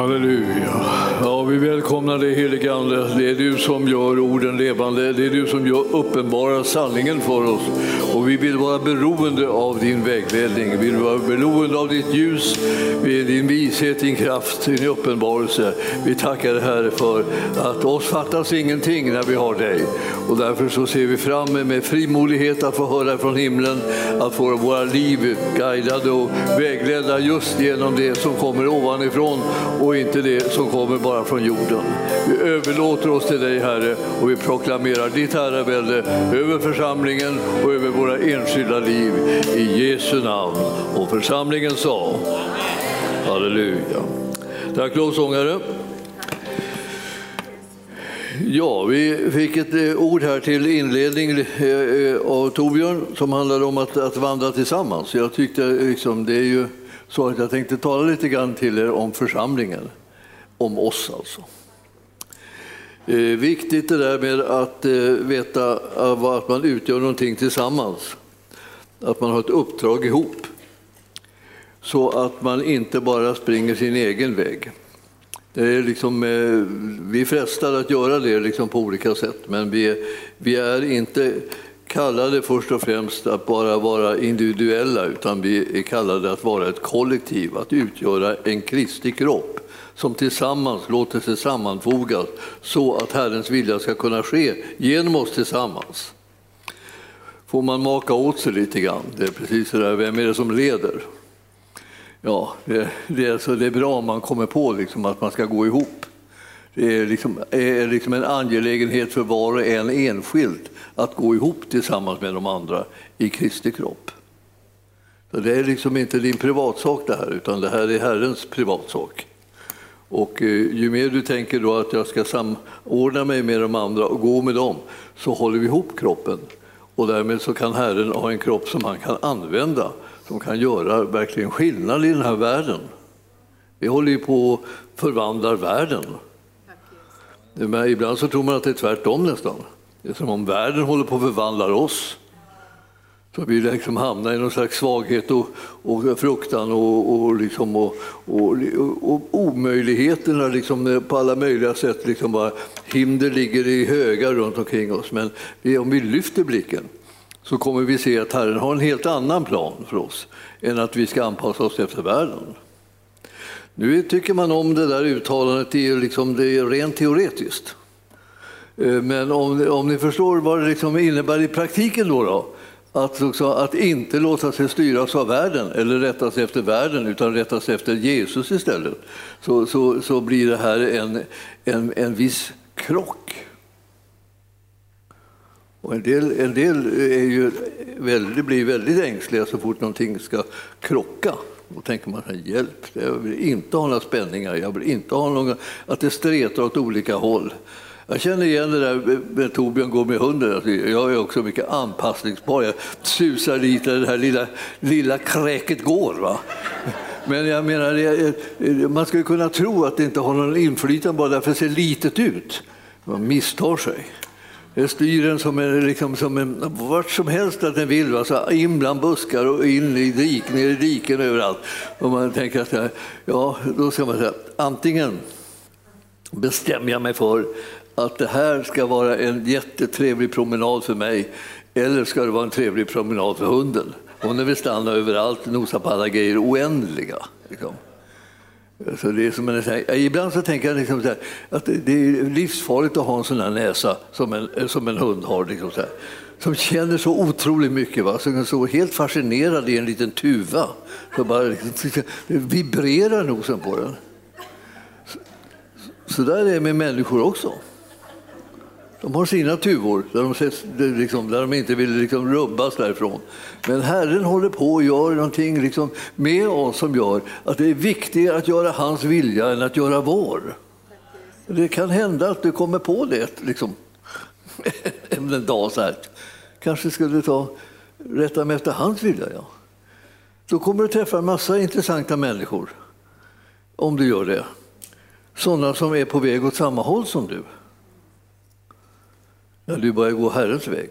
Halleluja. Ja, vi välkomnar dig helige Ande. Det är du som gör orden levande. Det är du som gör uppenbara sanningen för oss. Och vi vill vara beroende av din vägledning. Vi vill vara beroende av ditt ljus, eh, din vishet, din kraft, din uppenbarelse. Vi tackar dig Herre för att oss fattas ingenting när vi har dig. Och därför så ser vi fram med frimodighet att få höra från himlen, att få våra liv guidade och vägledda just genom det som kommer ovanifrån och och inte det som kommer bara från jorden. Vi överlåter oss till dig Herre och vi proklamerar ditt herravälde över församlingen och över våra enskilda liv i Jesu namn. Och församlingen sa Halleluja. Tack lovsångare. Ja, vi fick ett eh, ord här till inledning eh, eh, av Torbjörn som handlade om att, att vandra tillsammans. Jag tyckte liksom, det är ju så att jag tänkte tala lite grann till er om församlingen, om oss alltså. Eh, viktigt det där med att eh, veta eh, att man utgör någonting tillsammans, att man har ett uppdrag ihop. Så att man inte bara springer sin egen väg. Det är liksom, eh, vi frestar att göra det liksom på olika sätt, men vi, vi är inte kallade först och främst att bara vara individuella, utan vi är kallade att vara ett kollektiv, att utgöra en Kristi kropp som tillsammans låter sig sammanfogas så att Herrens vilja ska kunna ske genom oss tillsammans. Får man maka åt sig lite grann, det är precis det där, vem är det som leder? Ja, det, det, är, så det är bra om man kommer på liksom att man ska gå ihop. Det är liksom, är liksom en angelägenhet för var och en enskilt att gå ihop tillsammans med de andra i Kristi kropp. Så det är liksom inte din privatsak det här, utan det här är Herrens privatsak. Och eh, ju mer du tänker då att jag ska samordna mig med de andra och gå med dem, så håller vi ihop kroppen. Och därmed så kan Herren ha en kropp som han kan använda, som kan göra verkligen skillnad i den här världen. Vi håller ju på att förvandla världen. Men ibland så tror man att det är tvärtom nästan. Det är som om världen håller på att förvandla oss. Så vi liksom hamnar i någon slags svaghet och, och fruktan och, och, liksom, och, och, och omöjligheterna liksom på alla möjliga sätt. Liksom bara, hinder ligger i högar runt omkring oss. Men om vi lyfter blicken så kommer vi se att Herren har en helt annan plan för oss än att vi ska anpassa oss efter världen. Nu tycker man om det där uttalandet, det är, liksom, det är rent teoretiskt. Eh, men om, om ni förstår vad det liksom innebär i praktiken då, då att, också, att inte låta sig styras av världen eller rätta sig efter världen utan rätta sig efter Jesus istället, så, så, så blir det här en, en, en viss krock. Och en del, en del är ju väldigt, blir väldigt ängsliga så fort någonting ska krocka. Då tänker man, hjälp, jag vill inte ha några spänningar, jag vill inte ha någon, att det stretar åt olika håll. Jag känner igen det där med Torbjörn går med hunden. Alltså, jag är också mycket anpassningsbar. Jag susar dit där det här lilla, lilla kräket går. Va? Men jag menar, man skulle kunna tro att det inte har någon inflytande bara därför att det ser litet ut. Man misstar sig. Jag styr den som en, liksom, som en, vart som helst att den vill. Alltså, in bland buskar och in i dik, ner i diken överallt. Och man tänker att ja, då ska man säga antingen bestämmer jag mig för att det här ska vara en jättetrevlig promenad för mig eller ska det vara en trevlig promenad för hunden? Hon vill stanna överallt, nosa på alla grejer oändliga. Liksom. Så det är som en, ibland så tänker jag liksom här, att det är livsfarligt att ha en sån här näsa som en, som en hund har. Liksom här, som känner så otroligt mycket, va? som är så helt fascinerad i en liten tuva. Så bara liksom, vibrerar nosen på den. Så, så där är det med människor också. De har sina tuvor där de, liksom, där de inte vill liksom rubbas därifrån. Men Herren håller på och gör någonting liksom med oss som gör att det är viktigare att göra hans vilja än att göra vår. Det kan hända att du kommer på det liksom. en dag så här. Kanske skulle ta rätta mig efter hans vilja. Ja. Då kommer du träffa en massa intressanta människor. Om du gör det. Sådana som är på väg åt samma håll som du när du börjar gå Herrens väg.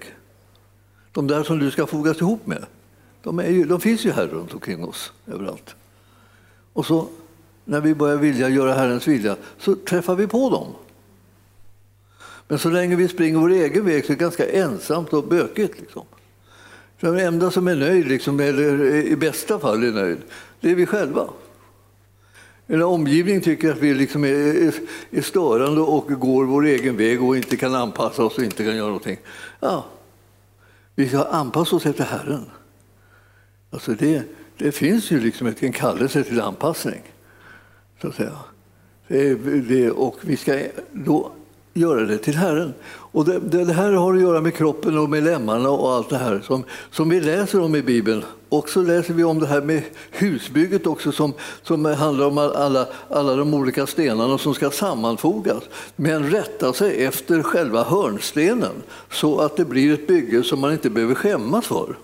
De där som du ska fogas ihop med, de, ju, de finns ju här runt omkring oss överallt. Och så när vi börjar vilja göra Herrens vilja, så träffar vi på dem. Men så länge vi springer vår egen väg så är det ganska ensamt och bökigt. Liksom. Den enda som är nöjd, liksom, eller i bästa fall är nöjd, det är vi själva. En omgivning tycker att vi liksom är, är, störande och går vår egen väg och inte kan anpassa oss och inte kan göra någonting. Ja, vi ska anpassa oss efter Herren. Alltså det, det finns ju liksom en kallelse till anpassning. Så att säga. Det, det, och vi ska då göra det till Herren. Och det, det, här har att göra med kroppen och med lemmarna och allt det här som, som vi läser om i Bibeln. Och så läser vi om det här med husbygget också som, som handlar om alla, alla de olika stenarna som ska sammanfogas. Men rätta sig efter själva hörnstenen så att det blir ett bygge som man inte behöver skämmas för.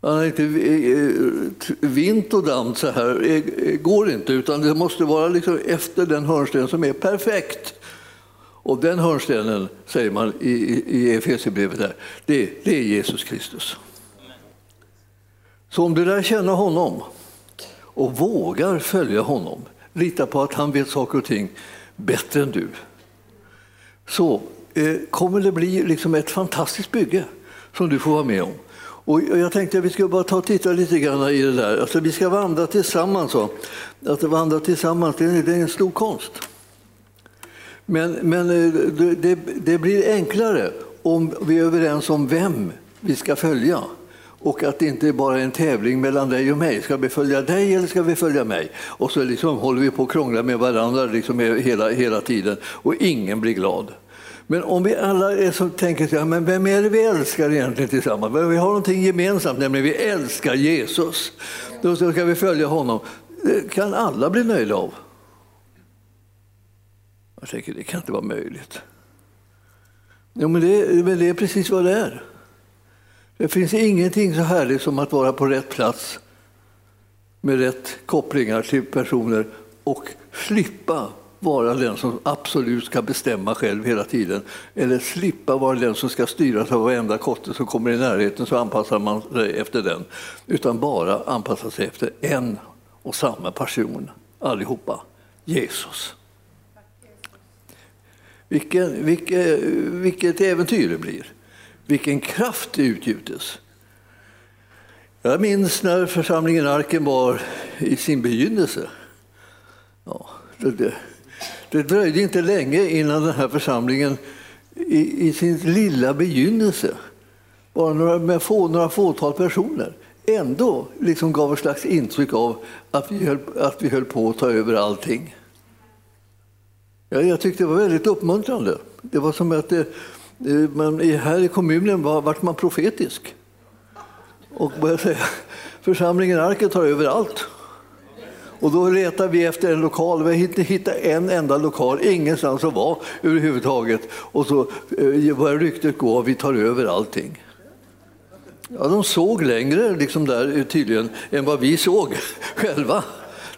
Man inte eh, eh, vint och damm så här går inte, utan det måste vara liksom efter den hörnsten som är perfekt. Och den hörnstenen, säger man i, i Efesierbrevet, det, det är Jesus Kristus. Så om du lär känna honom och vågar följa honom, lita på att han vet saker och ting bättre än du, så eh, kommer det bli liksom ett fantastiskt bygge som du får vara med om. Och jag tänkte att vi ska bara ta och titta lite grann i det där. Alltså, vi ska vandra tillsammans. Så. Att vandra tillsammans det är en stor konst. Men, men eh, det, det blir enklare om vi är överens om vem vi ska följa och att det inte bara är en tävling mellan dig och mig. Ska vi följa dig eller ska vi följa mig? Och så liksom håller vi på och krånglar med varandra liksom hela, hela tiden och ingen blir glad. Men om vi alla är som tänker så men vem är det vi älskar egentligen tillsammans? Vi har någonting gemensamt, nämligen vi älskar Jesus. Då ska vi följa honom. Det kan alla bli nöjda av. Jag tänker, det kan inte vara möjligt. Jo, men det, men det är precis vad det är. Det finns ingenting så härligt som att vara på rätt plats med rätt kopplingar till personer och slippa vara den som absolut ska bestämma själv hela tiden. Eller slippa vara den som ska styras av varenda kotte som kommer i närheten så anpassar man sig efter den. Utan bara anpassa sig efter en och samma person allihopa, Jesus. Vilken, vilket, vilket äventyr det blir. Vilken kraft det utgjutes. Jag minns när församlingen Arken var i sin begynnelse. Ja, det, det, det dröjde inte länge innan den här församlingen i, i sin lilla begynnelse, bara några, med få, några fåtal personer, ändå liksom gav ett slags intryck av att vi höll, att vi höll på att ta över allting. Ja, jag tyckte det var väldigt uppmuntrande. Det var som att det, man, här i kommunen var, vart man profetisk och började säga församlingen Arket tar över allt. Och då letar vi efter en lokal. Vi hittade en enda lokal, ingenstans att vara överhuvudtaget. Och så eh, börjar ryktet gå att vi tar över allting. Ja, de såg längre liksom där, tydligen än vad vi såg själva.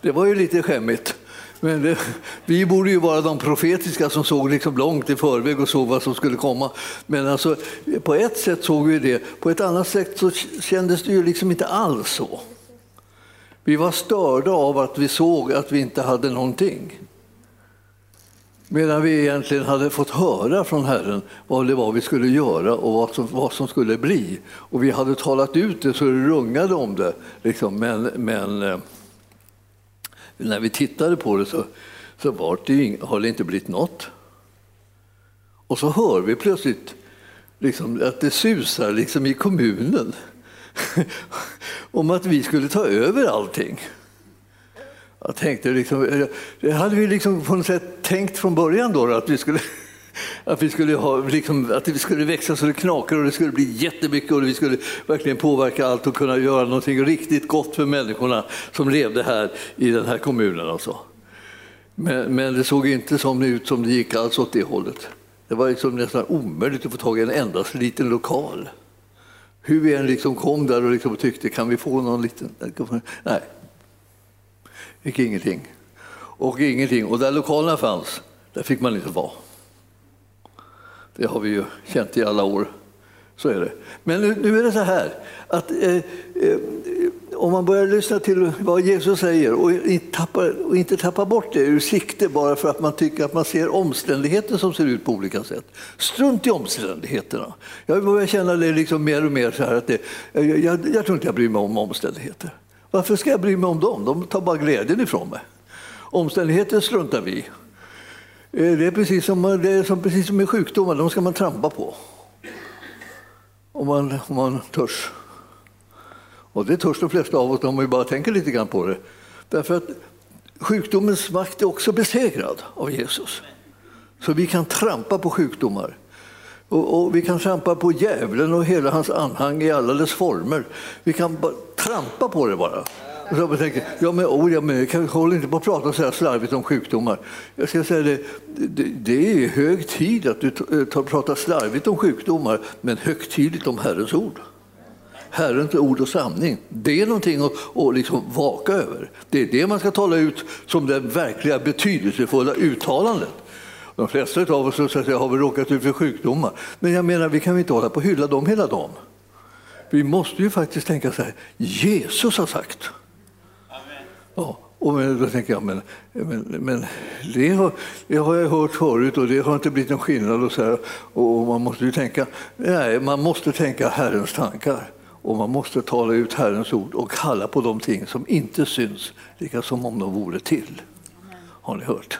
Det var ju lite skämmigt. Men det, vi borde ju vara de profetiska som såg liksom långt i förväg och såg vad som skulle komma. Men alltså, på ett sätt såg vi det, på ett annat sätt så kändes det ju liksom inte alls så. Vi var störda av att vi såg att vi inte hade någonting. Medan vi egentligen hade fått höra från Herren vad det var vi skulle göra och vad som, vad som skulle bli. Och vi hade talat ut det så det rungade om det. Liksom. Men, men eh, när vi tittade på det så, så var det, har det inte blivit något. Och så hör vi plötsligt liksom, att det susar liksom i kommunen om att vi skulle ta över allting. Jag tänkte liksom, det hade vi liksom på något sätt tänkt från början då, att vi skulle att vi skulle, ha, liksom, att vi skulle växa så det knakar och det skulle bli jättemycket och vi skulle verkligen påverka allt och kunna göra någonting riktigt gott för människorna som levde här i den här kommunen. Alltså. Men, men det såg inte som ut som det gick alls åt det hållet. Det var liksom nästan omöjligt att få tag i en endast liten lokal. Hur vi än liksom kom där och liksom tyckte, kan vi få någon liten... Nej, fick ingenting. Och ingenting. Och där lokalerna fanns, där fick man inte vara. Det har vi ju känt i alla år. Så är det. Men nu, nu är det så här att eh, eh, om man börjar lyssna till vad Jesus säger och inte tappar, och inte tappar bort det ur sikte bara för att man tycker att man ser omständigheter som ser ut på olika sätt. Strunt i omständigheterna. Jag börjar känna det liksom mer och mer så här att det, jag, jag, jag tror inte jag bryr mig om omständigheter. Varför ska jag bry mig om dem? De tar bara glädjen ifrån mig. Omständigheter struntar vi i. Eh, det är precis som, eh, det är som, precis som med sjukdomar, de ska man trampa på. Om man, om man törs. Och det törs de flesta av oss om vi bara tänker lite grann på det. Därför att sjukdomens makt är också besegrad av Jesus. Så vi kan trampa på sjukdomar. Och, och, vi kan trampa på djävulen och hela hans anhang i alla dess former. Vi kan bara trampa på det bara. Och så tänker, ja men, oh, ja, men kan, håll inte på att prata så här slarvigt om sjukdomar. Jag ska säga det, det, det är hög tid att du eh, pratar slarvigt om sjukdomar, men högtidligt om Herrens ord. Herrens ord och sanning. Det är någonting att, att liksom vaka över. Det är det man ska tala ut som det verkliga betydelsefulla uttalandet. De flesta av oss så säga, har väl råkat ut för sjukdomar. Men jag menar, vi kan inte hålla på och hylla dem hela dagen. Vi måste ju faktiskt tänka så här, Jesus har sagt. Ja, och då tänker jag, men, men, men det, har, det har jag hört förut och det har inte blivit någon skillnad. Och, så här, och man måste ju tänka, nej, man måste tänka Herrens tankar. Och man måste tala ut Herrens ord och kalla på de ting som inte syns, lika som om de vore till. Har ni hört?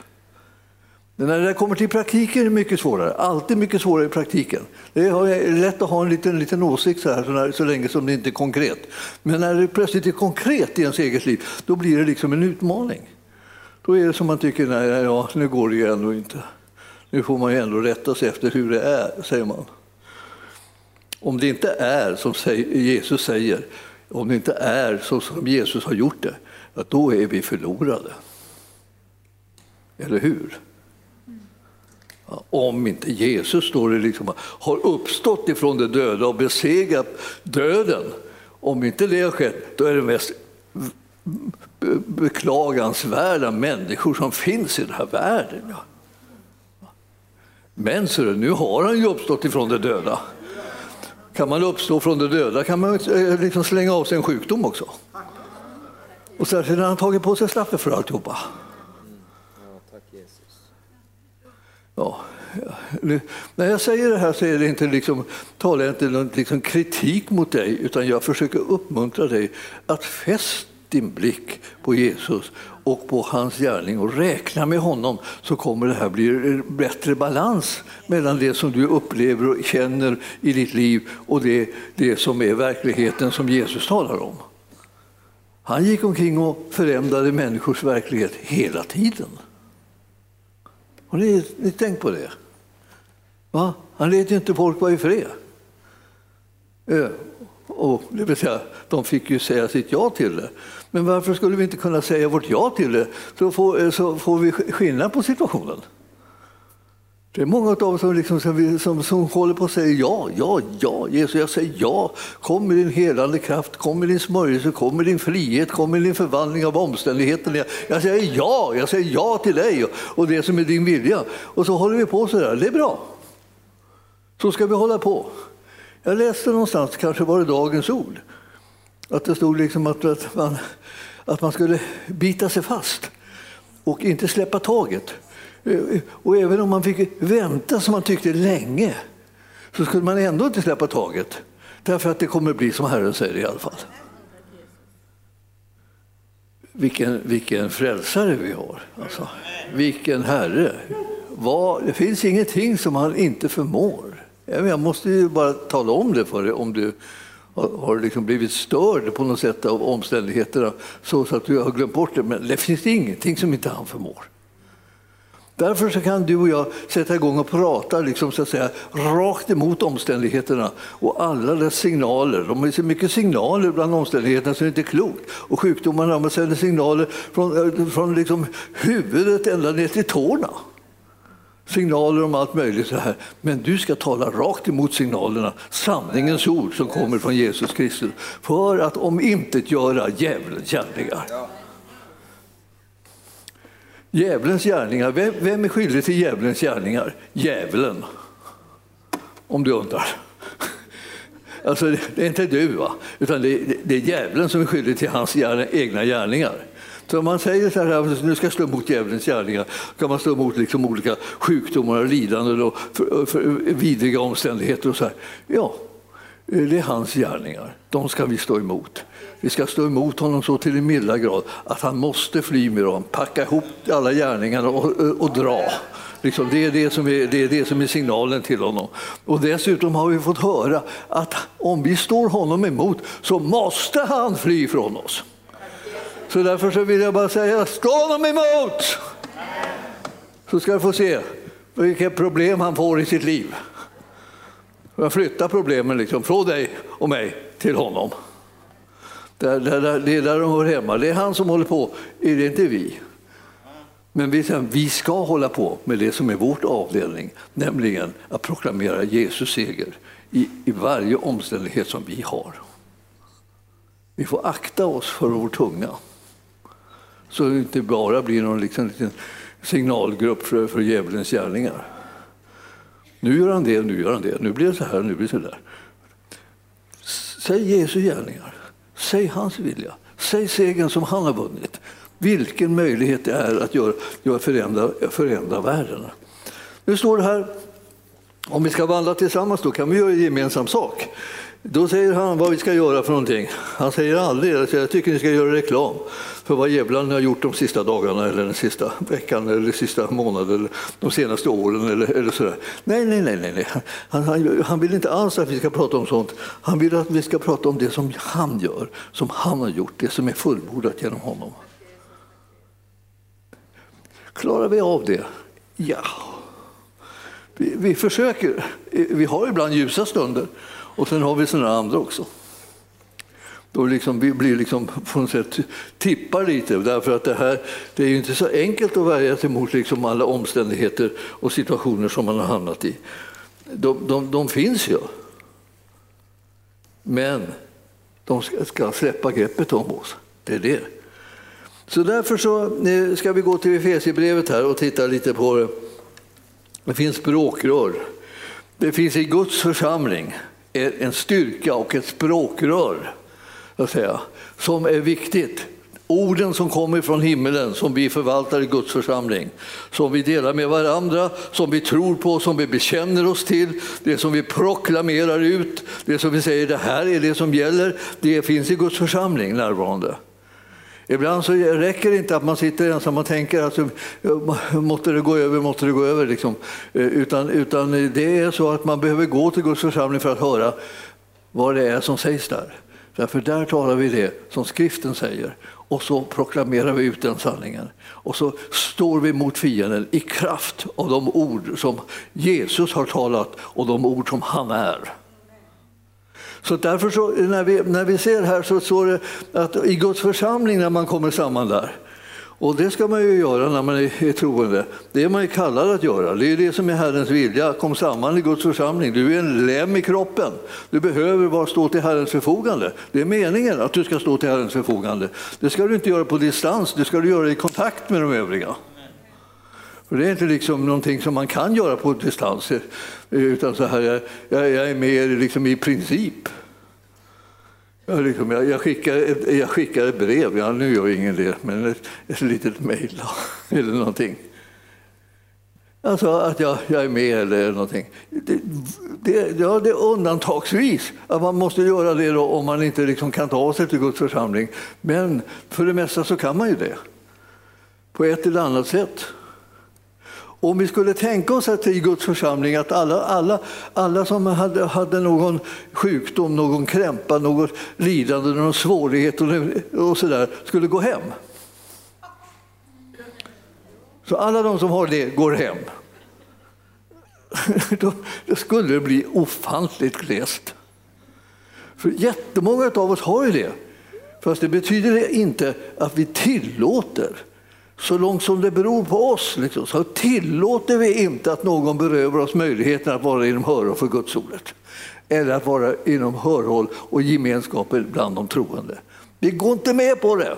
Men när det kommer till praktiken är det mycket svårare. Alltid mycket svårare i praktiken. Det är lätt att ha en liten, liten åsikt så, här, så länge som det inte är konkret. Men när det plötsligt är konkret i ens eget liv, då blir det liksom en utmaning. Då är det som man tycker, nej, ja, nu går det ju ändå inte. Nu får man ju ändå rätta sig efter hur det är, säger man. Om det inte är som Jesus säger, om det inte är så som Jesus har gjort det, då är vi förlorade. Eller hur? Om inte Jesus står det liksom, har uppstått ifrån de döda och besegrat döden. Om inte det har skett, då är det mest beklagansvärda människor som finns i den här världen. Men så nu har han ju uppstått ifrån de döda. Kan man uppstå från de döda kan man eh, liksom slänga av sig en sjukdom också. Och särskilt när han tagit på sig straffet för alltihopa. Ja. När jag säger det här så är det inte liksom, talar jag inte någon liksom kritik mot dig utan jag försöker uppmuntra dig att fästa din blick på Jesus och på hans gärning och räkna med honom så kommer det här bli bättre balans mellan det som du upplever och känner i ditt liv och det, det som är verkligheten som Jesus talar om. Han gick omkring och förändrade människors verklighet hela tiden. Har ni, ni tänkt på det? Va? Han lät ju inte folk vara i fred. Eh, och det vill säga, de fick ju säga sitt ja till det. Men varför skulle vi inte kunna säga vårt ja till det så får, eh, så får vi skillnad på situationen? Det är många av oss som, liksom, som, som, som håller på att säga ja, ja, ja, Jesus, jag säger ja. Kom med din helande kraft, kom med din smörjelse, kom med din frihet, kom med din förvandling av omständigheterna. Jag säger ja, jag säger ja till dig och det som är din vilja. Och så håller vi på så där. Det är bra. Så ska vi hålla på. Jag läste någonstans, kanske var det Dagens Ord, att det stod liksom att, att, man, att man skulle bita sig fast och inte släppa taget. Och även om man fick vänta som man tyckte länge så skulle man ändå inte släppa taget. Därför att det kommer bli som Herren säger i alla fall. Vilken, vilken frälsare vi har. Alltså, vilken Herre. Var, det finns ingenting som han inte förmår. Jag måste ju bara tala om det för dig om du har liksom blivit störd på något sätt av omständigheterna så att du har glömt bort det. Men det finns ingenting som inte han förmår. Därför så kan du och jag sätta igång och prata liksom, så att säga, rakt emot omständigheterna och alla dess signaler. De är så mycket signaler bland omständigheterna så det inte är klokt. Och sjukdomarna man sänder signaler från, eh, från liksom huvudet ända ner till tårna signaler om allt möjligt. så här. Men du ska tala rakt emot signalerna, sanningens ord som kommer från Jesus Kristus, för att om inte göra djävulens gärningar. Djävulens gärningar, vem, vem är skyldig till djävulens gärningar? Djävulen, om du undrar. Alltså, det är inte du, va? utan det är, det är djävulen som är skyldig till hans egna gärningar. Så om man säger så här, nu ska jag slå emot djävulens gärningar, kan man slå emot liksom olika sjukdomar och lidanden och för, för vidriga omständigheter. och så här. Ja, Eh, det är hans gärningar. De ska vi stå emot. Vi ska stå emot honom så till en milda grad att han måste fly med dem, packa ihop alla gärningarna och, och, och dra. Liksom, det, är det, som är, det är det som är signalen till honom. Och dessutom har vi fått höra att om vi står honom emot så måste han fly från oss. Så därför så vill jag bara säga, stå honom emot! Så ska du få se vilka problem han får i sitt liv. Jag flyttar problemen liksom från dig och mig till honom. Det är där de hör hemma. Det är han som håller på, det är inte vi. Men vi, vi ska hålla på med det som är vår avdelning, nämligen att proklamera Jesus seger i, i varje omständighet som vi har. Vi får akta oss för vår tunga så det inte bara blir någon liksom, liten signalgrupp för, för djävulens gärningar. Nu gör han det, nu gör han det, nu blir det så här, nu blir det så där. Säg Jesu gärningar, säg hans vilja, säg segern som han har vunnit. Vilken möjlighet det är att göra, göra förändra, förändra världen. Nu står det här, om vi ska vandra tillsammans då kan vi göra gemensam sak. Då säger han vad vi ska göra för någonting. Han säger aldrig att jag tycker ni ska göra reklam för vad djävulen har gjort de sista dagarna eller den sista veckan eller den sista månaden eller de senaste åren eller, eller sådär. Nej, nej, nej, nej. Han, han, han, vill inte alls att vi ska prata om sånt. Han vill att vi ska prata om det som han gör, som han har gjort, det som är fullbordat genom honom. Klarar vi av det? Ja. Vi, vi försöker. Vi har ibland ljusa stunder och sen har vi sådana andra också. Då liksom, vi blir liksom på något sätt tippar lite därför att det här det är ju inte så enkelt att värja sig mot liksom alla omständigheter och situationer som man har hamnat i. De, de, de finns ju. Men de ska, ska släppa greppet om oss. Det är det. Så därför så eh, ska vi gå till Efesierbrevet här och titta lite på det. Det finns språkrör. Det finns i Guds församling en styrka och ett språkrör säga, som är viktigt. Orden som kommer från himmelen, som vi förvaltar i Guds församling, som vi delar med varandra, som vi tror på, som vi bekänner oss till, det som vi proklamerar ut, det som vi säger det här är det som gäller, det finns i Guds församling närvarande. Ibland så räcker det inte att man sitter ensam och tänker att alltså, måtte det gå över, måtte det gå över. Liksom. Eh, utan, utan det är så att man behöver gå till Guds församling för att höra vad det är som sägs där. Därför där talar vi det som skriften säger och så proklamerar vi ut den sanningen. Och så står vi mot fienden i kraft av de ord som Jesus har talat och de ord som han är. Så därför så, när, vi, när vi ser här så står det att i Guds församling när man kommer samman där, och det ska man ju göra när man är troende. Det är man ju kallad att göra. Det är det som är Herrens vilja. Kom samman i Guds församling. Du är en lem i kroppen. Du behöver bara stå till Herrens förfogande. Det är meningen att du ska stå till Herrens förfogande. Det ska du inte göra på distans, det ska du göra i kontakt med de övriga. För det är inte liksom någonting som man kan göra på distans, eh, utan så här, jag, jag är med liksom i princip. Jag, liksom, jag, jag, skickar ett, jag skickar ett brev, ja, nu gör jag ingen det, men ett, ett litet mejl eller någonting. Alltså att jag, jag är med eller någonting. Det, det, ja, det är undantagsvis att man måste göra det då, om man inte liksom kan ta sig till Guds församling. Men för det mesta så kan man ju det. På ett eller annat sätt. Om vi skulle tänka oss att i Guds församling att alla, alla, alla som hade, hade någon sjukdom, någon krämpa, något lidande, någon svårighet och, och sådär skulle gå hem. Så alla de som har det går hem. Då, då skulle det bli ofantligt glest. För jättemånga av oss har ju det. Fast det betyder inte att vi tillåter så långt som det beror på oss liksom, så tillåter vi inte att någon berövar oss möjligheten att vara inom hörhåll för Gudsordet. Eller att vara inom hörhåll och gemenskapen bland de troende. Vi går inte med på det.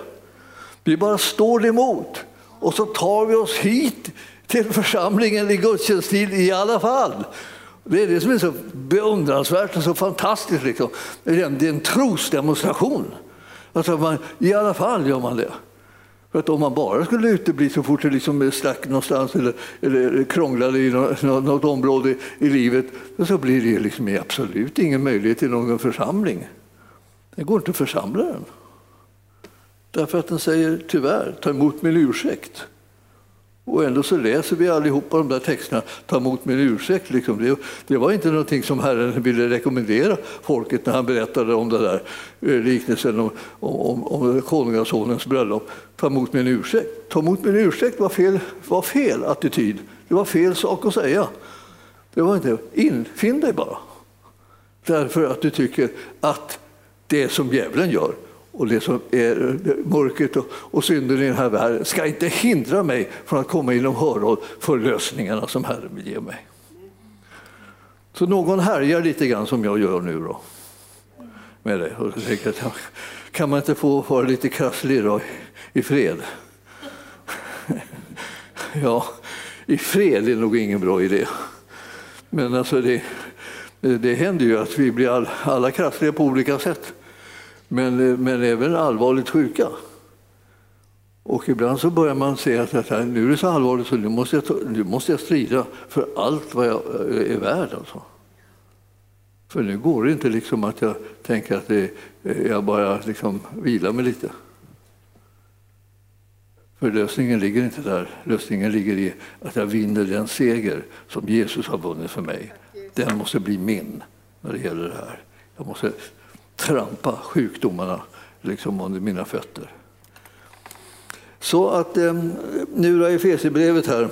Vi bara står emot. Och så tar vi oss hit till församlingen i gudstjänsttid i alla fall. Det är det som är så beundransvärt och så fantastiskt. Liksom. Det är en trosdemonstration. Alltså man, I alla fall gör man det. För att om man bara skulle utebli så fort det liksom stack någonstans eller, eller krånglade i något, något område i livet så blir det liksom absolut ingen möjlighet till någon församling. Det går inte att församla den. Därför att den säger tyvärr, ta emot min ursäkt. Och ändå så läser vi allihopa de där texterna, ta emot min ursäkt. Liksom. Det, det, var inte någonting som Herren ville rekommendera folket när han berättade om den där eh, liknelsen om, om, om konungasonens bröllop. Ta emot min ursäkt. Ta emot min ursäkt var fel, var fel attityd. Det var fel sak att säga. Det var inte, infinn dig bara. Därför att du tycker att det som djävulen gör och det som är mörkret och, och synden i den här världen ska inte hindra mig från att komma inom hörhåll för lösningarna som Herren vill ge mig. Så någon härjar lite grann som jag gör nu då. Med det. Och tänker att, kan man inte få vara lite krasslig då, i fred? Ja, i fred är nog ingen bra idé. Men alltså det, det händer ju att vi blir all, alla krassliga på olika sätt men, eh, men även allvarligt sjuka. Och ibland så börjar man se att nu är det så allvarligt så nu måste, jag, nu måste jag strida för allt vad jag eh, är värd. Alltså. För nu går det inte liksom att jag tänker att det, eh, jag bara liksom vilar mig lite. För lösningen ligger inte där. Lösningen ligger i att jag vinner den seger som Jesus har vunnit för mig. Den måste bli min när det gäller det här. Jag måste trampa sjukdomarna liksom under mina fötter. Så att eh, nu i Efesierbrevet här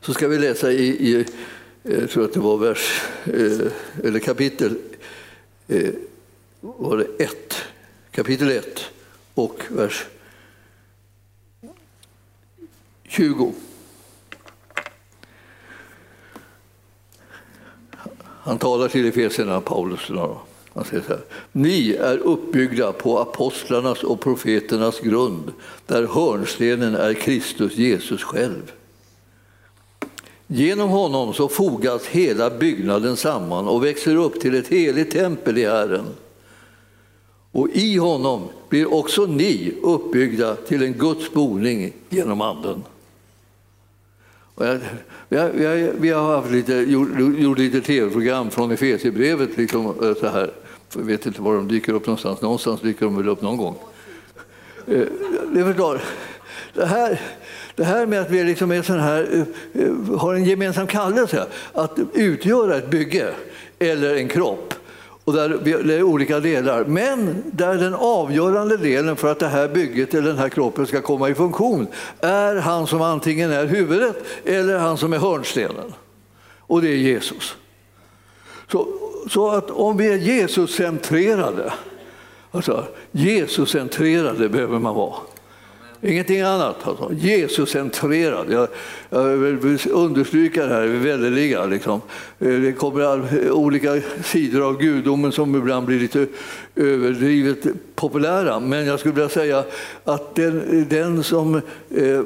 så ska vi läsa i, i eh, jag tror att det var vers, eh, eller kapitel eh, var det ett, kapitel 1 och vers 20. Han talar till Efesierna, Paulus. Han säger så här, Ni är uppbyggda på apostlarnas och profeternas grund där hörnstenen är Kristus Jesus själv. Genom honom så fogas hela byggnaden samman och växer upp till ett heligt tempel i Herren. Och i honom blir också ni uppbyggda till en Guds boning genom Anden. Jag, vi, har, vi, har, vi har haft lite, gjort, gjort lite tv-program från Efesierbrevet. Liksom, så här. Jag vet inte var de dyker upp någonstans. Någonstans dyker de väl upp någon gång. Eh, det förstår. Det här, det här med att vi liksom är sån här, eh, har en gemensam kallelse att utgöra ett bygge eller en kropp och där det är olika delar. Men där den avgörande delen för att det här bygget eller den här kroppen ska komma i funktion är han som antingen är huvudet eller han som är hörnstenen. Och det är Jesus. Så, så att om vi är Jesuscentrerade, alltså Jesuscentrerade behöver man vara. Ingenting annat. Alltså. Jesuscentrerad. Jag, jag vill understryka det här väldeliga. Liksom. Det kommer olika sidor av gudomen som ibland blir lite överdrivet populära. Men jag skulle vilja säga att den, den som eh,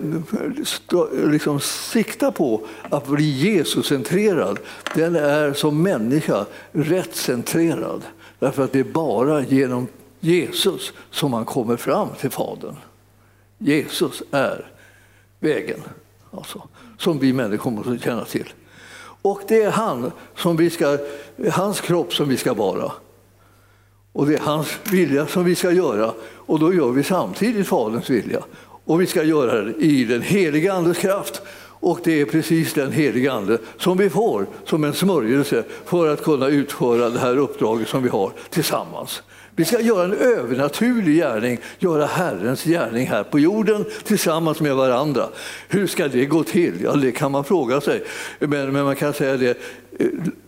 stå, liksom siktar på att bli Jesuscentrerad den är som människa rättcentrerad. Därför att det är bara genom Jesus som man kommer fram till Fadern. Jesus är vägen, alltså, som vi människor måste känna till. Och det är han som vi ska, hans kropp som vi ska vara. Och det är hans vilja som vi ska göra. Och då gör vi samtidigt Faderns vilja. Och vi ska göra det i den heliga Andes kraft. Och det är precis den heliga Ande som vi får som en smörjelse för att kunna utföra det här uppdraget som vi har tillsammans. Vi ska göra en övernaturlig gärning, göra Herrens gärning här på jorden tillsammans med varandra. Hur ska det gå till? Ja, det kan man fråga sig. Men, men man kan säga det, eh,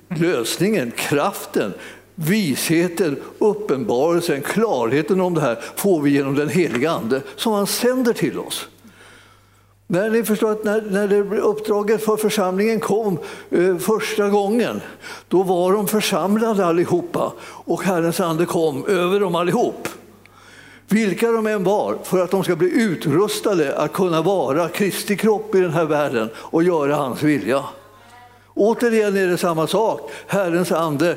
lösningen, kraften, visheten, uppenbarelsen, klarheten om det här får vi genom den heliga Ande som han sänder till oss. När ni förstår att när, när det, uppdraget för församlingen kom eh, första gången, då var de församlade allihopa och Herrens ande kom över dem allihop. Vilka de än var, för att de ska bli utrustade att kunna vara Kristi kropp i den här världen och göra hans vilja. Återigen är det samma sak. Herrens ande,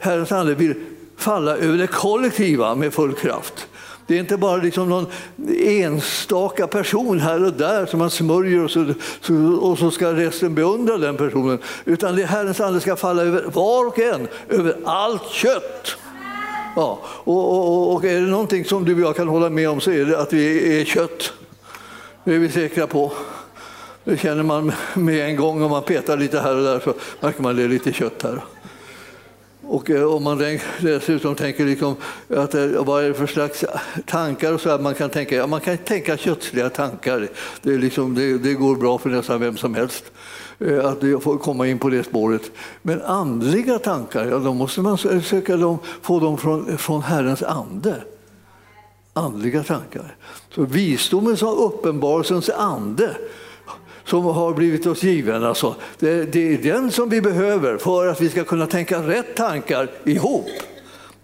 Herrens ande vill falla över det kollektiva med full kraft. Det är inte bara liksom någon enstaka person här och där som man smörjer och så, och så ska resten beundra den personen. Utan det Herrens ande ska falla över var och en, över allt kött. Ja, och, och, och, är det någonting som du och jag kan hålla med om så är det att vi är kött. Det är vi säkra på. Det känner man med en gång om man petar lite här och där så märker man det är lite kött här. Och eh, om man dessutom tänker liksom att eh, vad är det för slags tankar och så här, man kan tänka, ja, man kan tänka kötsliga tankar. Det, är liksom, det, det går bra för nästan vem som helst eh, att får komma in på det spåret. Men andliga tankar, ja, då måste man söka dem, få dem från, från Herrens ande. Andliga tankar. Så visdomens och uppenbarelsens ande som har blivit oss given. Alltså, det, det är den som vi behöver för att vi ska kunna tänka rätt tankar ihop.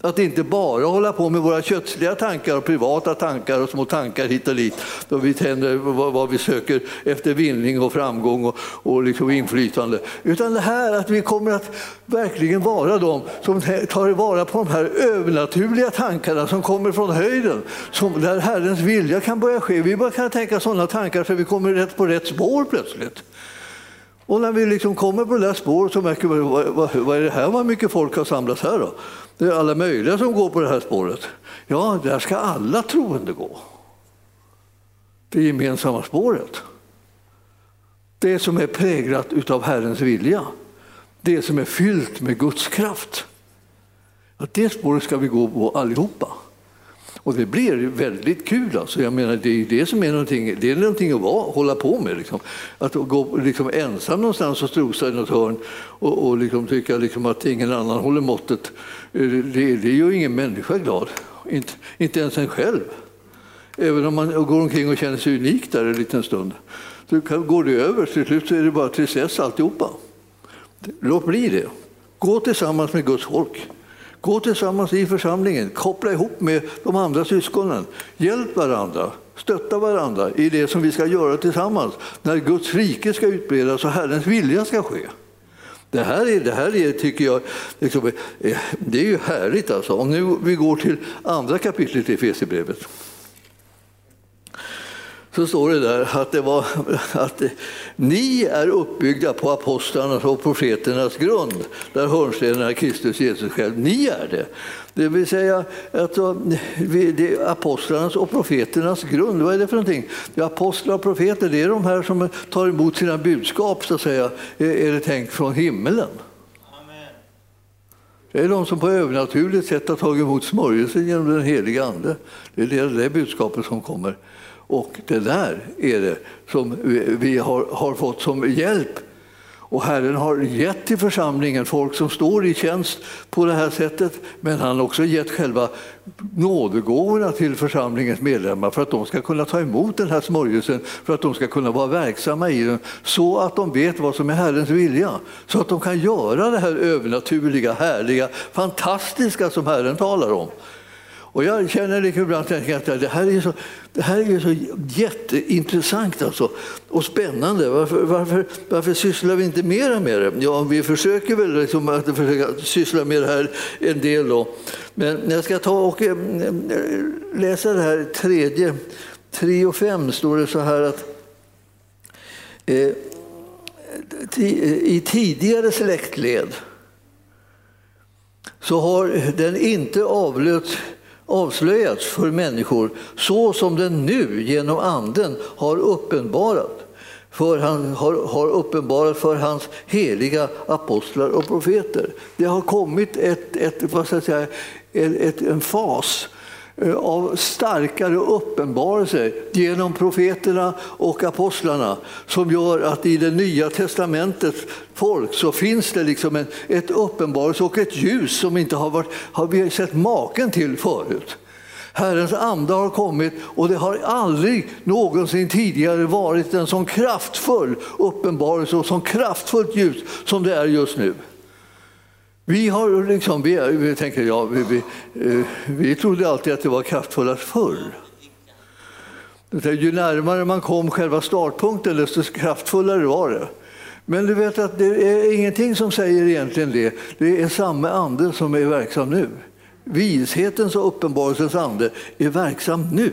Att inte bara hålla på med våra kötsliga tankar och privata tankar och små tankar hit och dit då vi tänder vad, vi söker efter vinning och framgång och, och liksom inflytande. Utan det här att vi kommer att verkligen vara de som tar vara på de här övernaturliga tankarna som kommer från höjden. Som, där Herrens vilja kan börja ske. Vi bara kan tänka sådana tankar för vi kommer rätt på rätt spår plötsligt. Och när vi liksom kommer på det där spåret så märker vi vad, vad, vad är det här, vad mycket folk har samlats här då? Det är alla möjliga som går på det här spåret. Ja, där ska alla troende gå. Det gemensamma spåret. Det som är präglat utav Herrens vilja. Det som är fyllt med Guds kraft. Att det spåret ska vi gå på allihopa. Och det blir väldigt kul. Alltså. Jag menar, det är det som är någonting, det är någonting att vara, hålla på med. Liksom. Att gå liksom ensam någonstans och strosa i något hörn och, och liksom tycka liksom att ingen annan håller måttet, eh, det, det gör ingen människa glad. Inte, inte ens en själv. Även om man går omkring och känner sig unik där en liten stund. Så går det över, till slut så är det bara tristess alltihopa. Låt bli det. Gå tillsammans med Guds folk. Gå tillsammans i församlingen, koppla ihop med de andra syskonen. Hjälp varandra, stötta varandra i det som vi ska göra tillsammans när Guds rike ska utbredas och Herrens vilja ska ske. Det här, är, det här är, tycker jag, liksom, eh, det är ju härligt. Alltså. Om nu vi går till andra kapitlet i Efesierbrevet så står det där att, det var, att ni är uppbyggda på apostlarnas och profeternas grund, där hörnstenen är Kristus Jesus själv. Ni är det. Det vill säga att det är apostlarnas och profeternas grund. Vad är det för någonting? Det apostlar och profeter det är de här som tar emot sina budskap, så att säga, är det tänkt från himmelen. Det är de som på övernaturligt sätt har tagit emot smörjelsen genom den heliga Ande. Det är det, det budskapet som kommer. Och det där är det som vi har, har fått som hjälp. Och Herren har gett till församlingen folk som står i tjänst på det här sättet, men han har också gett själva nådegåvorna till församlingens medlemmar för att de ska kunna ta emot den här smörjelsen, för att de ska kunna vara verksamma i den, så att de vet vad som är Herrens vilja. Så att de kan göra det här övernaturliga, härliga, fantastiska som Herren talar om. Och jag känner liksom ibland att det här är så, det här är så jätteintressant alltså, och spännande. Varför, varför, varför sysslar vi inte mera med det? Ja, vi försöker väl liksom att försöka syssla med det här en del. Då. Men jag ska ta och eh, läsa det här tredje, 3 och 5 står det så här att eh, i tidigare släktled så har den inte avlöst avslöjats för människor så som den nu genom Anden har uppenbarat för han har, har uppenbarat för hans heliga apostlar och profeter. Det har kommit ett, ett, vad ska jag säga, ett, en fas Eh, av starkare uppenbarelser genom profeterna och apostlarna som gör att i det nya testamentets folk så finns det liksom en, ett uppenbarelse och ett ljus som inte har, varit, har vi sett maken till förut. Herrens ande har kommit och det har aldrig någonsin tidigare varit en sån kraftfull uppenbarelse och så kraftfullt ljus som det är just nu. Vi, har liksom, vi, vi, tänker, ja, vi, vi, eh, vi trodde alltid att det var kraftfullast förr. Ju närmare man kom själva startpunkten, desto kraftfullare var det. Men du vet att det är ingenting som säger egentligen det. Det är samma ande som är verksam nu. Vishetens och uppenbarelsens ande är verksam nu.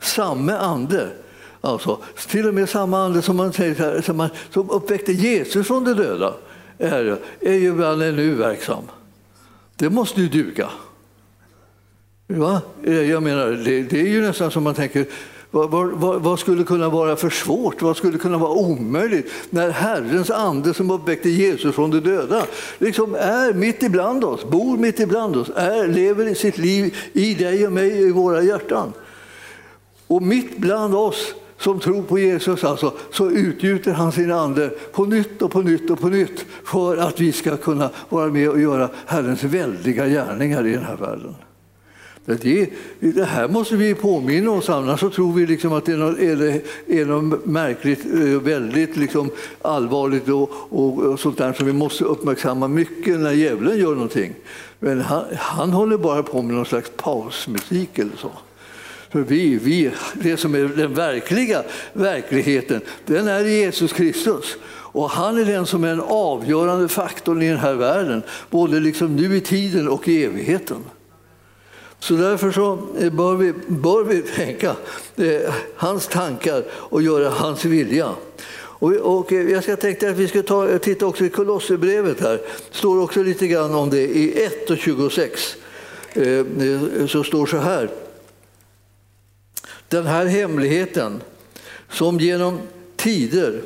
Samma ande. Alltså, till och med samma ande som, man säger, som, man, som uppväckte Jesus från de döda är, är ju nu verksam. Det måste ju duga. Va? Eh, jag menar, det, det är ju nästan som man tänker, vad, vad, vad, skulle kunna vara för svårt? Vad skulle kunna vara omöjligt när Herrens ande som uppväckte Jesus från de döda liksom är mitt ibland oss, bor mitt ibland oss, är, lever sitt liv i dig och mig i våra hjärtan. Och mitt bland oss som tror på Jesus alltså, så utgjuter han sin ande på nytt och på nytt och på nytt för att vi ska kunna vara med och göra Herrens väldiga gärningar i den här världen. Det, det här måste vi påminna oss, annars så tror vi liksom att det är något, är, är något märkligt, eh, väldigt liksom allvarligt och, och, och, sånt där som vi måste uppmärksamma mycket när djävulen gör någonting. Men han, han håller bara på med någon slags pausmusik eller så. För vi, vi, det som är den verkliga verkligheten, den är Jesus Kristus. Och han är den som är den avgörande faktorn i den här världen, både liksom nu i tiden och i evigheten. Så därför så eh, bör, vi, bör vi tänka eh, hans tankar och göra hans vilja. Och, och eh, jag ska tänkte att vi ska ta, titta också i Kolosserbrevet här. Det står också lite grann om det i 1 och 26. Eh, eh, så står så här. Den här hemligheten som genom tider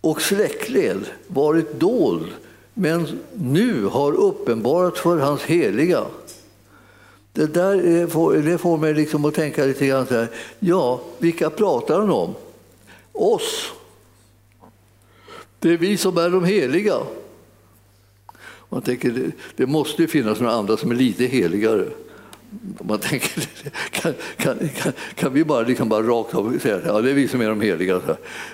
och släktled varit dold men nu har uppenbarats för hans heliga det där får, det får mig liksom att tänka lite grann så här, ja, vilka pratar han om? Oss. Det är vi som är de heliga. Man tänker, det, det måste ju finnas några andra som är lite heligare. Man tänker, kan, kan, kan, kan vi bara, liksom bara rakt av säga att ja, det är vi som är de heliga?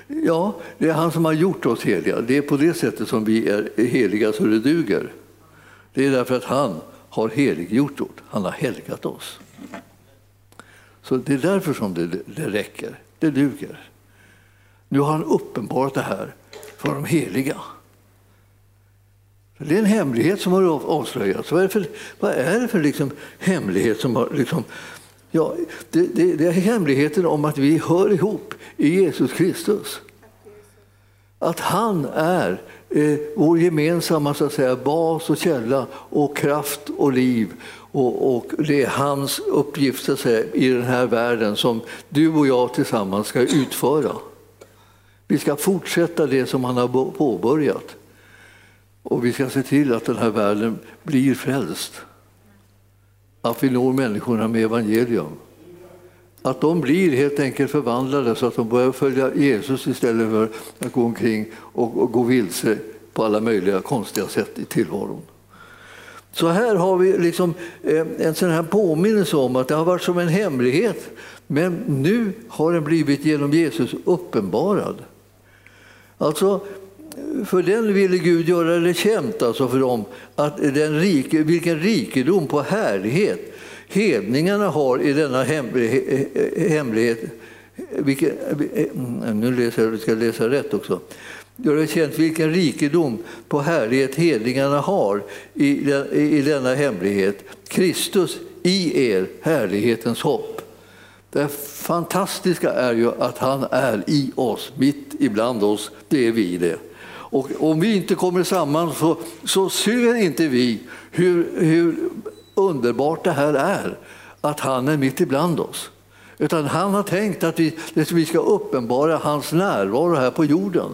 Ja, det är han som har gjort oss heliga. Det är på det sättet som vi är heliga så det duger. Det är därför att han har heliggjort oss. Han har helgat oss. Så det är därför som det, det räcker. Det duger. Nu har han uppenbarat det här för de heliga. Det är en hemlighet som har avslöjats. Vad är det för, vad är det för liksom hemlighet som har... Liksom, ja, det, det, det är hemligheten om att vi hör ihop i Jesus Kristus. Att han är eh, vår gemensamma så att säga, bas och källa och kraft och liv. Och, och det är hans uppgift så att säga, i den här världen som du och jag tillsammans ska utföra. Vi ska fortsätta det som han har påbörjat. Och vi ska se till att den här världen blir frälst. Att vi når människorna med evangelium. Att de blir helt enkelt förvandlade så att de börjar följa Jesus istället för att gå omkring och, och gå vilse på alla möjliga konstiga sätt i tillvaron. Så här har vi liksom eh, en sån här påminnelse om att det har varit som en hemlighet men nu har den blivit genom Jesus uppenbarad. Alltså, för den ville Gud göra det känt alltså för dem att den rike, vilken rikedom på härlighet hedningarna har i denna hemlighet. Vilken, eh, nu läser jag, ska jag läsa rätt också. Gör det känt vilken rikedom på härlighet hedningarna har i, i denna hemlighet. Kristus i er, härlighetens hopp. Det fantastiska är ju att han är i oss, mitt ibland oss. Det är vi det. Och om vi inte kommer samman så, så ser inte vi hur, hur underbart det här är, att han är mitt ibland oss. Utan han har tänkt att vi, liksom, vi ska uppenbara hans närvaro här på jorden.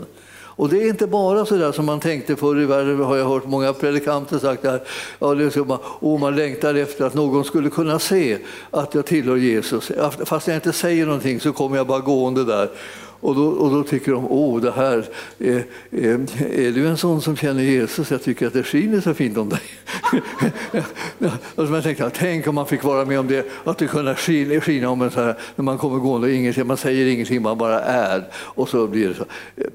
Och det är inte bara så där som man tänkte förr i världen, har jag hört många predikanter sagt där, ja, det är man, och man längtar efter att någon skulle kunna se att jag tillhör Jesus. Fast jag inte säger någonting så kommer jag bara gående där och då, och då tycker de, åh, det här, är, är, är, du en sån som känner Jesus? Jag tycker att det skiner så fint om dig. och så man tänkte, tänk om man fick vara med om det, att det kunde skina, skina om en så här, när man kommer gående och ingenting, man säger ingenting, man bara är. Och så blir det så.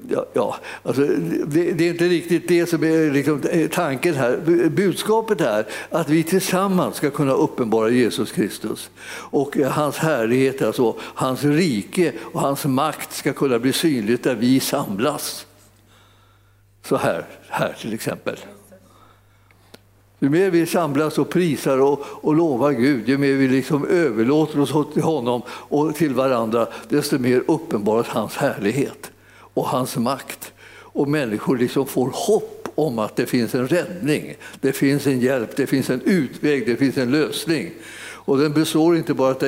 Ja, ja alltså, det, det, är inte riktigt det som är liksom, tanken här. Budskapet är att vi tillsammans ska kunna uppenbara Jesus Kristus och hans härlighet, alltså hans rike och hans makt ska kunna bli synligt där vi samlas. så här, här till exempel. Ju mer vi samlas och prisar och, och lovar Gud, ju mer vi liksom överlåter oss till honom och till varandra, desto mer uppenbaras hans härlighet och hans makt. Och människor liksom får hopp om att det finns en räddning, det finns en hjälp, det finns en utväg, det finns en lösning. Och den består inte bara att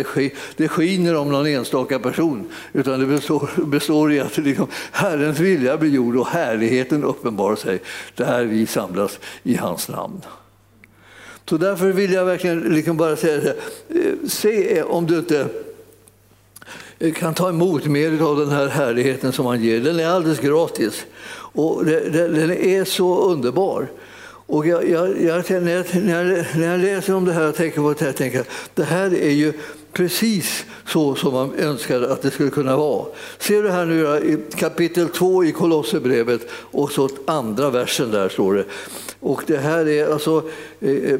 det skiner om någon enstaka person, utan det består, består i att liksom Herrens vilja blir gjord och härligheten uppenbarar sig där vi samlas i hans namn. Så därför vill jag verkligen liksom bara säga det. Eh, se eh, om du inte eh, kan ta emot mer av den här härligheten som han ger. Den är alldeles gratis och den är så underbar. Och jag, jag, jag, när, jag, när, jag, läser om det här och tänker på det här, tänker jag det här är ju precis så som man önskade att det skulle kunna vara. Ser du här nu i kapitel 2 i Kolosserbrevet och så andra versen där står det. Och det här är alltså eh, eh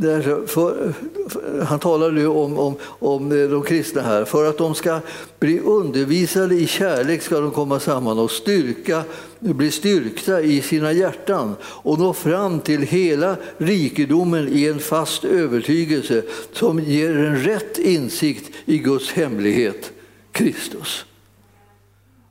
där, för, för, han talar nu om, om, om eh, de kristna här. För att de ska bli undervisade i kärlek ska de komma samman och styrka, bli styrkta i sina hjärtan och nå fram till hela rikedomen i en fast övertygelse som ger en rätt insikt i Guds hemlighet, Kristus.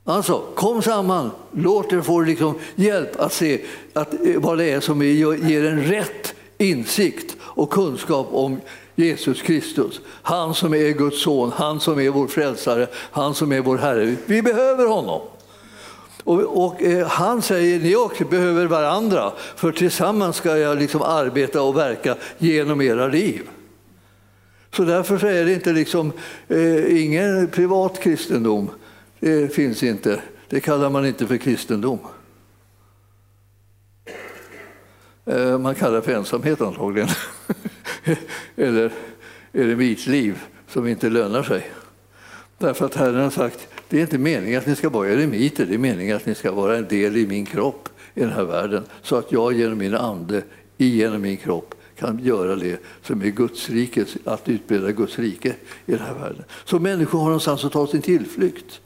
Alltså, kom samman, låt er få liksom hjälp att se att, eh, vad det är som ger en rätt insikt och kunskap om Jesus Kristus. Han som är Guds son, han som är vår frälsare, han som är vår Herre. Vi behöver honom. Och, och eh, han säger ni också behöver varandra, för tillsammans ska jag liksom arbeta och verka genom era liv. Så därför är det inte liksom, eh, ingen privat kristendom. Det finns inte. Det kallar man inte för kristendom. Eh, man kallar det för ensamhet antagligen. Eller eremitliv som inte lönar sig. Därför att Herren har sagt det är inte meningen att ni ska vara eremiter, det är meningen att ni ska vara en del i min kropp i den här världen. Så att jag genom min ande, genom min kropp, kan göra det som är Guds rike, att utbreda Guds rike i den här världen. Så människor har någonstans att ta sin tillflykt.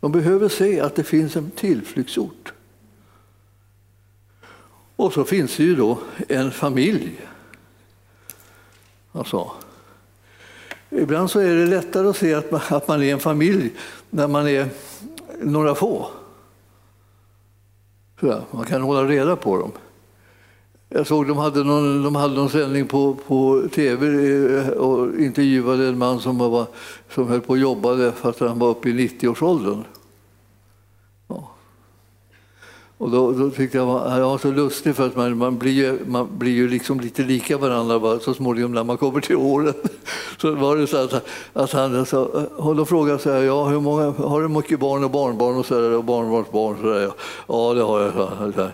De behöver se att det finns en tillflyktsort. Och så finns det ju då en familj. Alltså, ibland så är det lättare att se att man, att man är en familj när man är några få. Så man kan hålla reda på dem. Jag såg de hade någon, de hade någon sändning på, på tv eh, och intervjuade en man som, var, som höll på och jobbade fast han var uppe i 90-årsåldern. Och då, då tyckte jag att jag var så lustig för att man, man blir ju, man blir ju liksom lite lika varandra bara, så småningom när man kommer till åren. Så var det så att, att han så, och då frågade så här, ja, hur många, har du mycket barn och barnbarn och, så där, och barnbarnsbarn? Så där, ja, det har jag. Så här.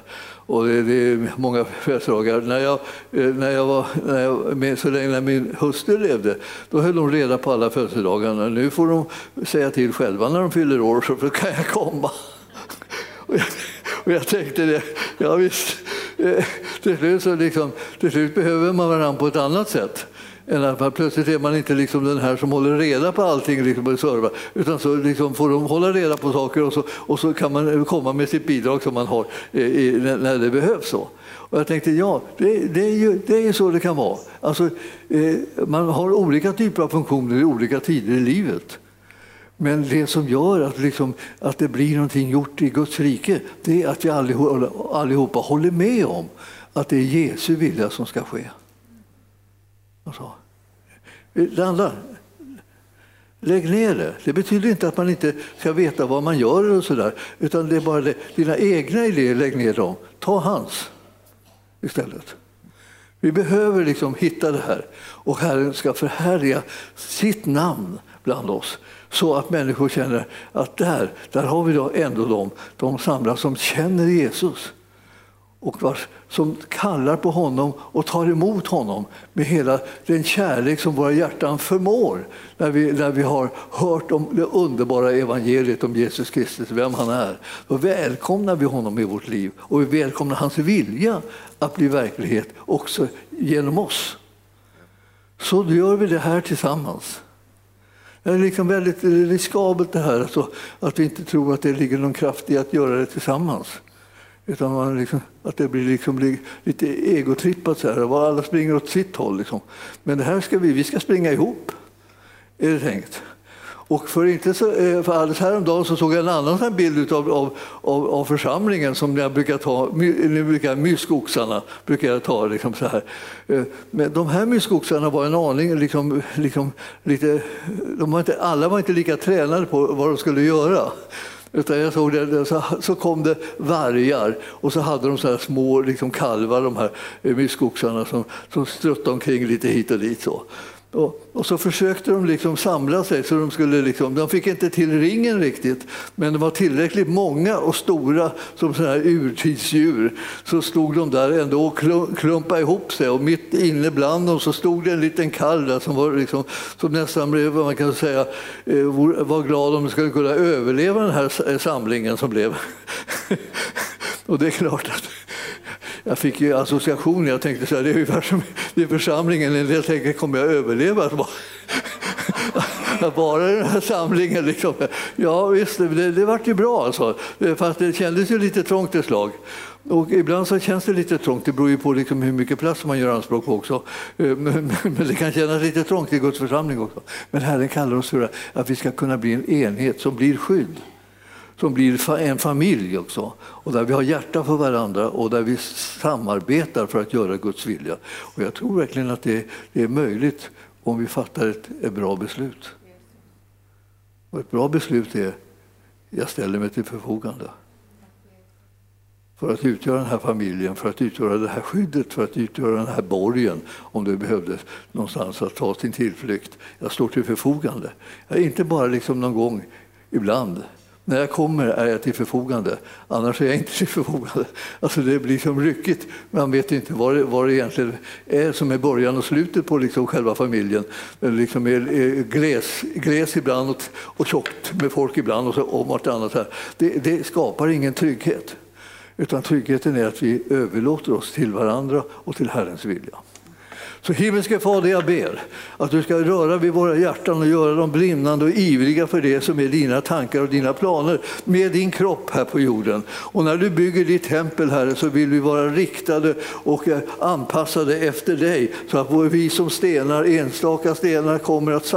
Och det, det, är många födelsedagar. När jag, eh, när jag var, när jag, med, så länge när min hustru levde, då höll hon reda på alla födelsedagarna. Nu får de säga till själva när de fyller år, så kan jag komma. Och jag tänkte det, ja visst, till slut, så liksom, till slut behöver man varandra på ett annat sätt. Än att man, plötsligt är man inte liksom den här som håller reda på allting liksom, och servar, utan så liksom får de hålla reda på saker och så, och så kan man komma med sitt bidrag som man har eh, i, när det behövs. Så. Och jag tänkte, ja, det, det, är ju, det är så det kan vara. Alltså, eh, man har olika typer av funktioner i olika tider i livet. Men det som gör att, liksom, att det blir någonting gjort i Guds rike, det är att vi allihopa, allihopa håller med om att det är Jesu vilja som ska ske. Alltså, det andra, lägg ner det. Det betyder inte att man inte ska veta vad man gör och sådär, utan det är bara det. Dina egna idéer, lägg ner dem. Ta hans istället. Vi behöver liksom hitta det här och Herren ska förhärliga sitt namn bland oss så att människor känner att där, där har vi då ändå de, de samlas som känner Jesus och vars, som kallar på honom och tar emot honom med hela den kärlek som våra hjärtan förmår när vi, när vi har hört om det underbara evangeliet om Jesus Kristus, vem han är. Då välkomnar vi honom i vårt liv och vi välkomnar hans vilja att bli verklighet också genom oss. Så gör vi det här tillsammans. Det är liksom väldigt riskabelt det här, alltså, att vi inte tror att det ligger någon kraft i att göra det tillsammans. Utan man liksom, att det blir liksom lite egotrippat så här, och alla springer åt sitt håll. Liksom. Men det här ska vi, vi ska springa ihop, är det tänkt. Och för, inte så, eh, för alldeles häromdagen så såg jag en annan bild av, av, av, av församlingen som jag brukar ta, ni brukar, myskoxarna brukar jag ta. Liksom så här. Eh, men de här myskoxarna var en aning, liksom, liksom, lite, de var inte, alla var inte lika tränade på vad de skulle göra. Utan jag såg det, så kom det vargar och så hade de så här små liksom kalvar, de här eh, myskoxarna som, som struttade omkring lite hit och dit. Så. Och, och, så försökte de liksom samla sig, så de, skulle liksom, de fick inte till ringen riktigt, men de var tillräckligt många och stora som såna här urtidsdjur. Så stod de där ändå och klumpade ihop sig och mitt inne bland dem så stod det en liten kall där som, var liksom, som nästan blev, vad man kan säga, eh, var glad om de skulle kunna överleva den här eh, samlingen som blev. och det är klart att jag fick ju associationer. Jag tänkte så här, det är ungefär som i församlingen. En del tänker, kommer jag överleva? Att vara i den här samlingen. Liksom. Ja visst, det, det vart ju bra alltså. Fast det kändes ju lite trångt ett slag. Och ibland så känns det lite trångt, det beror ju på liksom hur mycket plats man gör anspråk på också. Eh, men, men, det kan kännas lite trångt i Guds församling också. Men Herren kallar oss för att vi ska kunna bli en enhet som blir skydd som blir en familj också. Och där vi har hjärta för varandra och där vi samarbetar för att göra Guds vilja. Och jag tror verkligen att det, är möjligt om vi fattar ett, ett bra beslut. Och ett bra beslut är jag ställer mig till förfogande. För att utgöra den här familjen, för att utgöra det här skyddet, för att utgöra den här borgen om det behövdes någonstans att ta sin tillflykt. Jag står till förfogande. Jag är inte bara liksom någon gång ibland när jag kommer är jag till förfogande, annars är jag inte till förfogande. Alltså det blir som ryckigt. Man vet inte vad det, vad det egentligen är som är början och slutet på liksom själva familjen. Det liksom är gles, gles ibland och, och tjockt med folk ibland och så om vartannat. Här. Det, det skapar ingen trygghet. Utan tryggheten är att vi överlåter oss till varandra och till Herrens vilja. Så himmelske Fader, jag ber att du ska röra vid våra hjärtan och göra dem brinnande och ivriga för det som är dina tankar och dina planer med din kropp här på jorden. Och när du bygger ditt tempel, Herre, så vill vi vara riktade och eh, anpassade efter dig så att vi som stenar, enstaka stenar, kommer att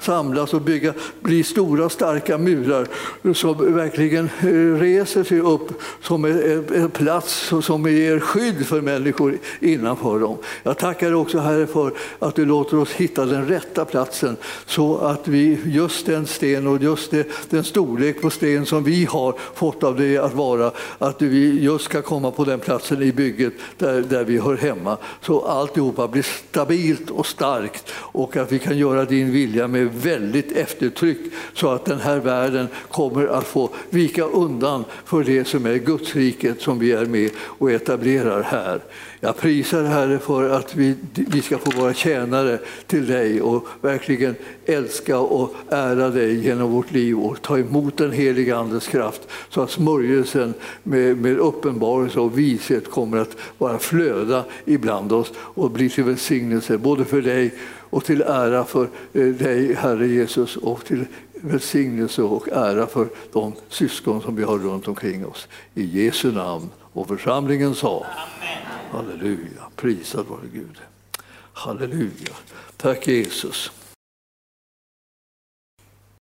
samlas och bygga, bli stora starka murar som verkligen eh, reser sig upp som eh, en plats som ger skydd för människor innanför dem. Jag tackar också också Herre för att du låter oss hitta den rätta platsen så att vi just den sten och just det, den storlek på sten som vi har fått av dig att vara, att vi just ska komma på den platsen i bygget där, där vi hör hemma. Så alltihopa blir stabilt och starkt och att vi kan göra din vilja med väldigt eftertryck så att den här världen kommer att få vika undan för det som är Gudsriket som vi är med och etablerar här. Jag prisar Herre för att vi, vi ska få vara tjänare till dig och verkligen älska och ära dig genom vårt liv och ta emot den heliga Andes kraft så att smörjelsen med, med uppenbarelse och vishet kommer att bara flöda ibland oss och bli till välsignelse både för dig och till ära för eh, dig, Herre Jesus, och till välsignelse och ära för de syskon som vi har runt omkring oss. I Jesu namn. Och församlingen sa Amen. Halleluja, prisad vare Gud. Halleluja. Tack Jesus.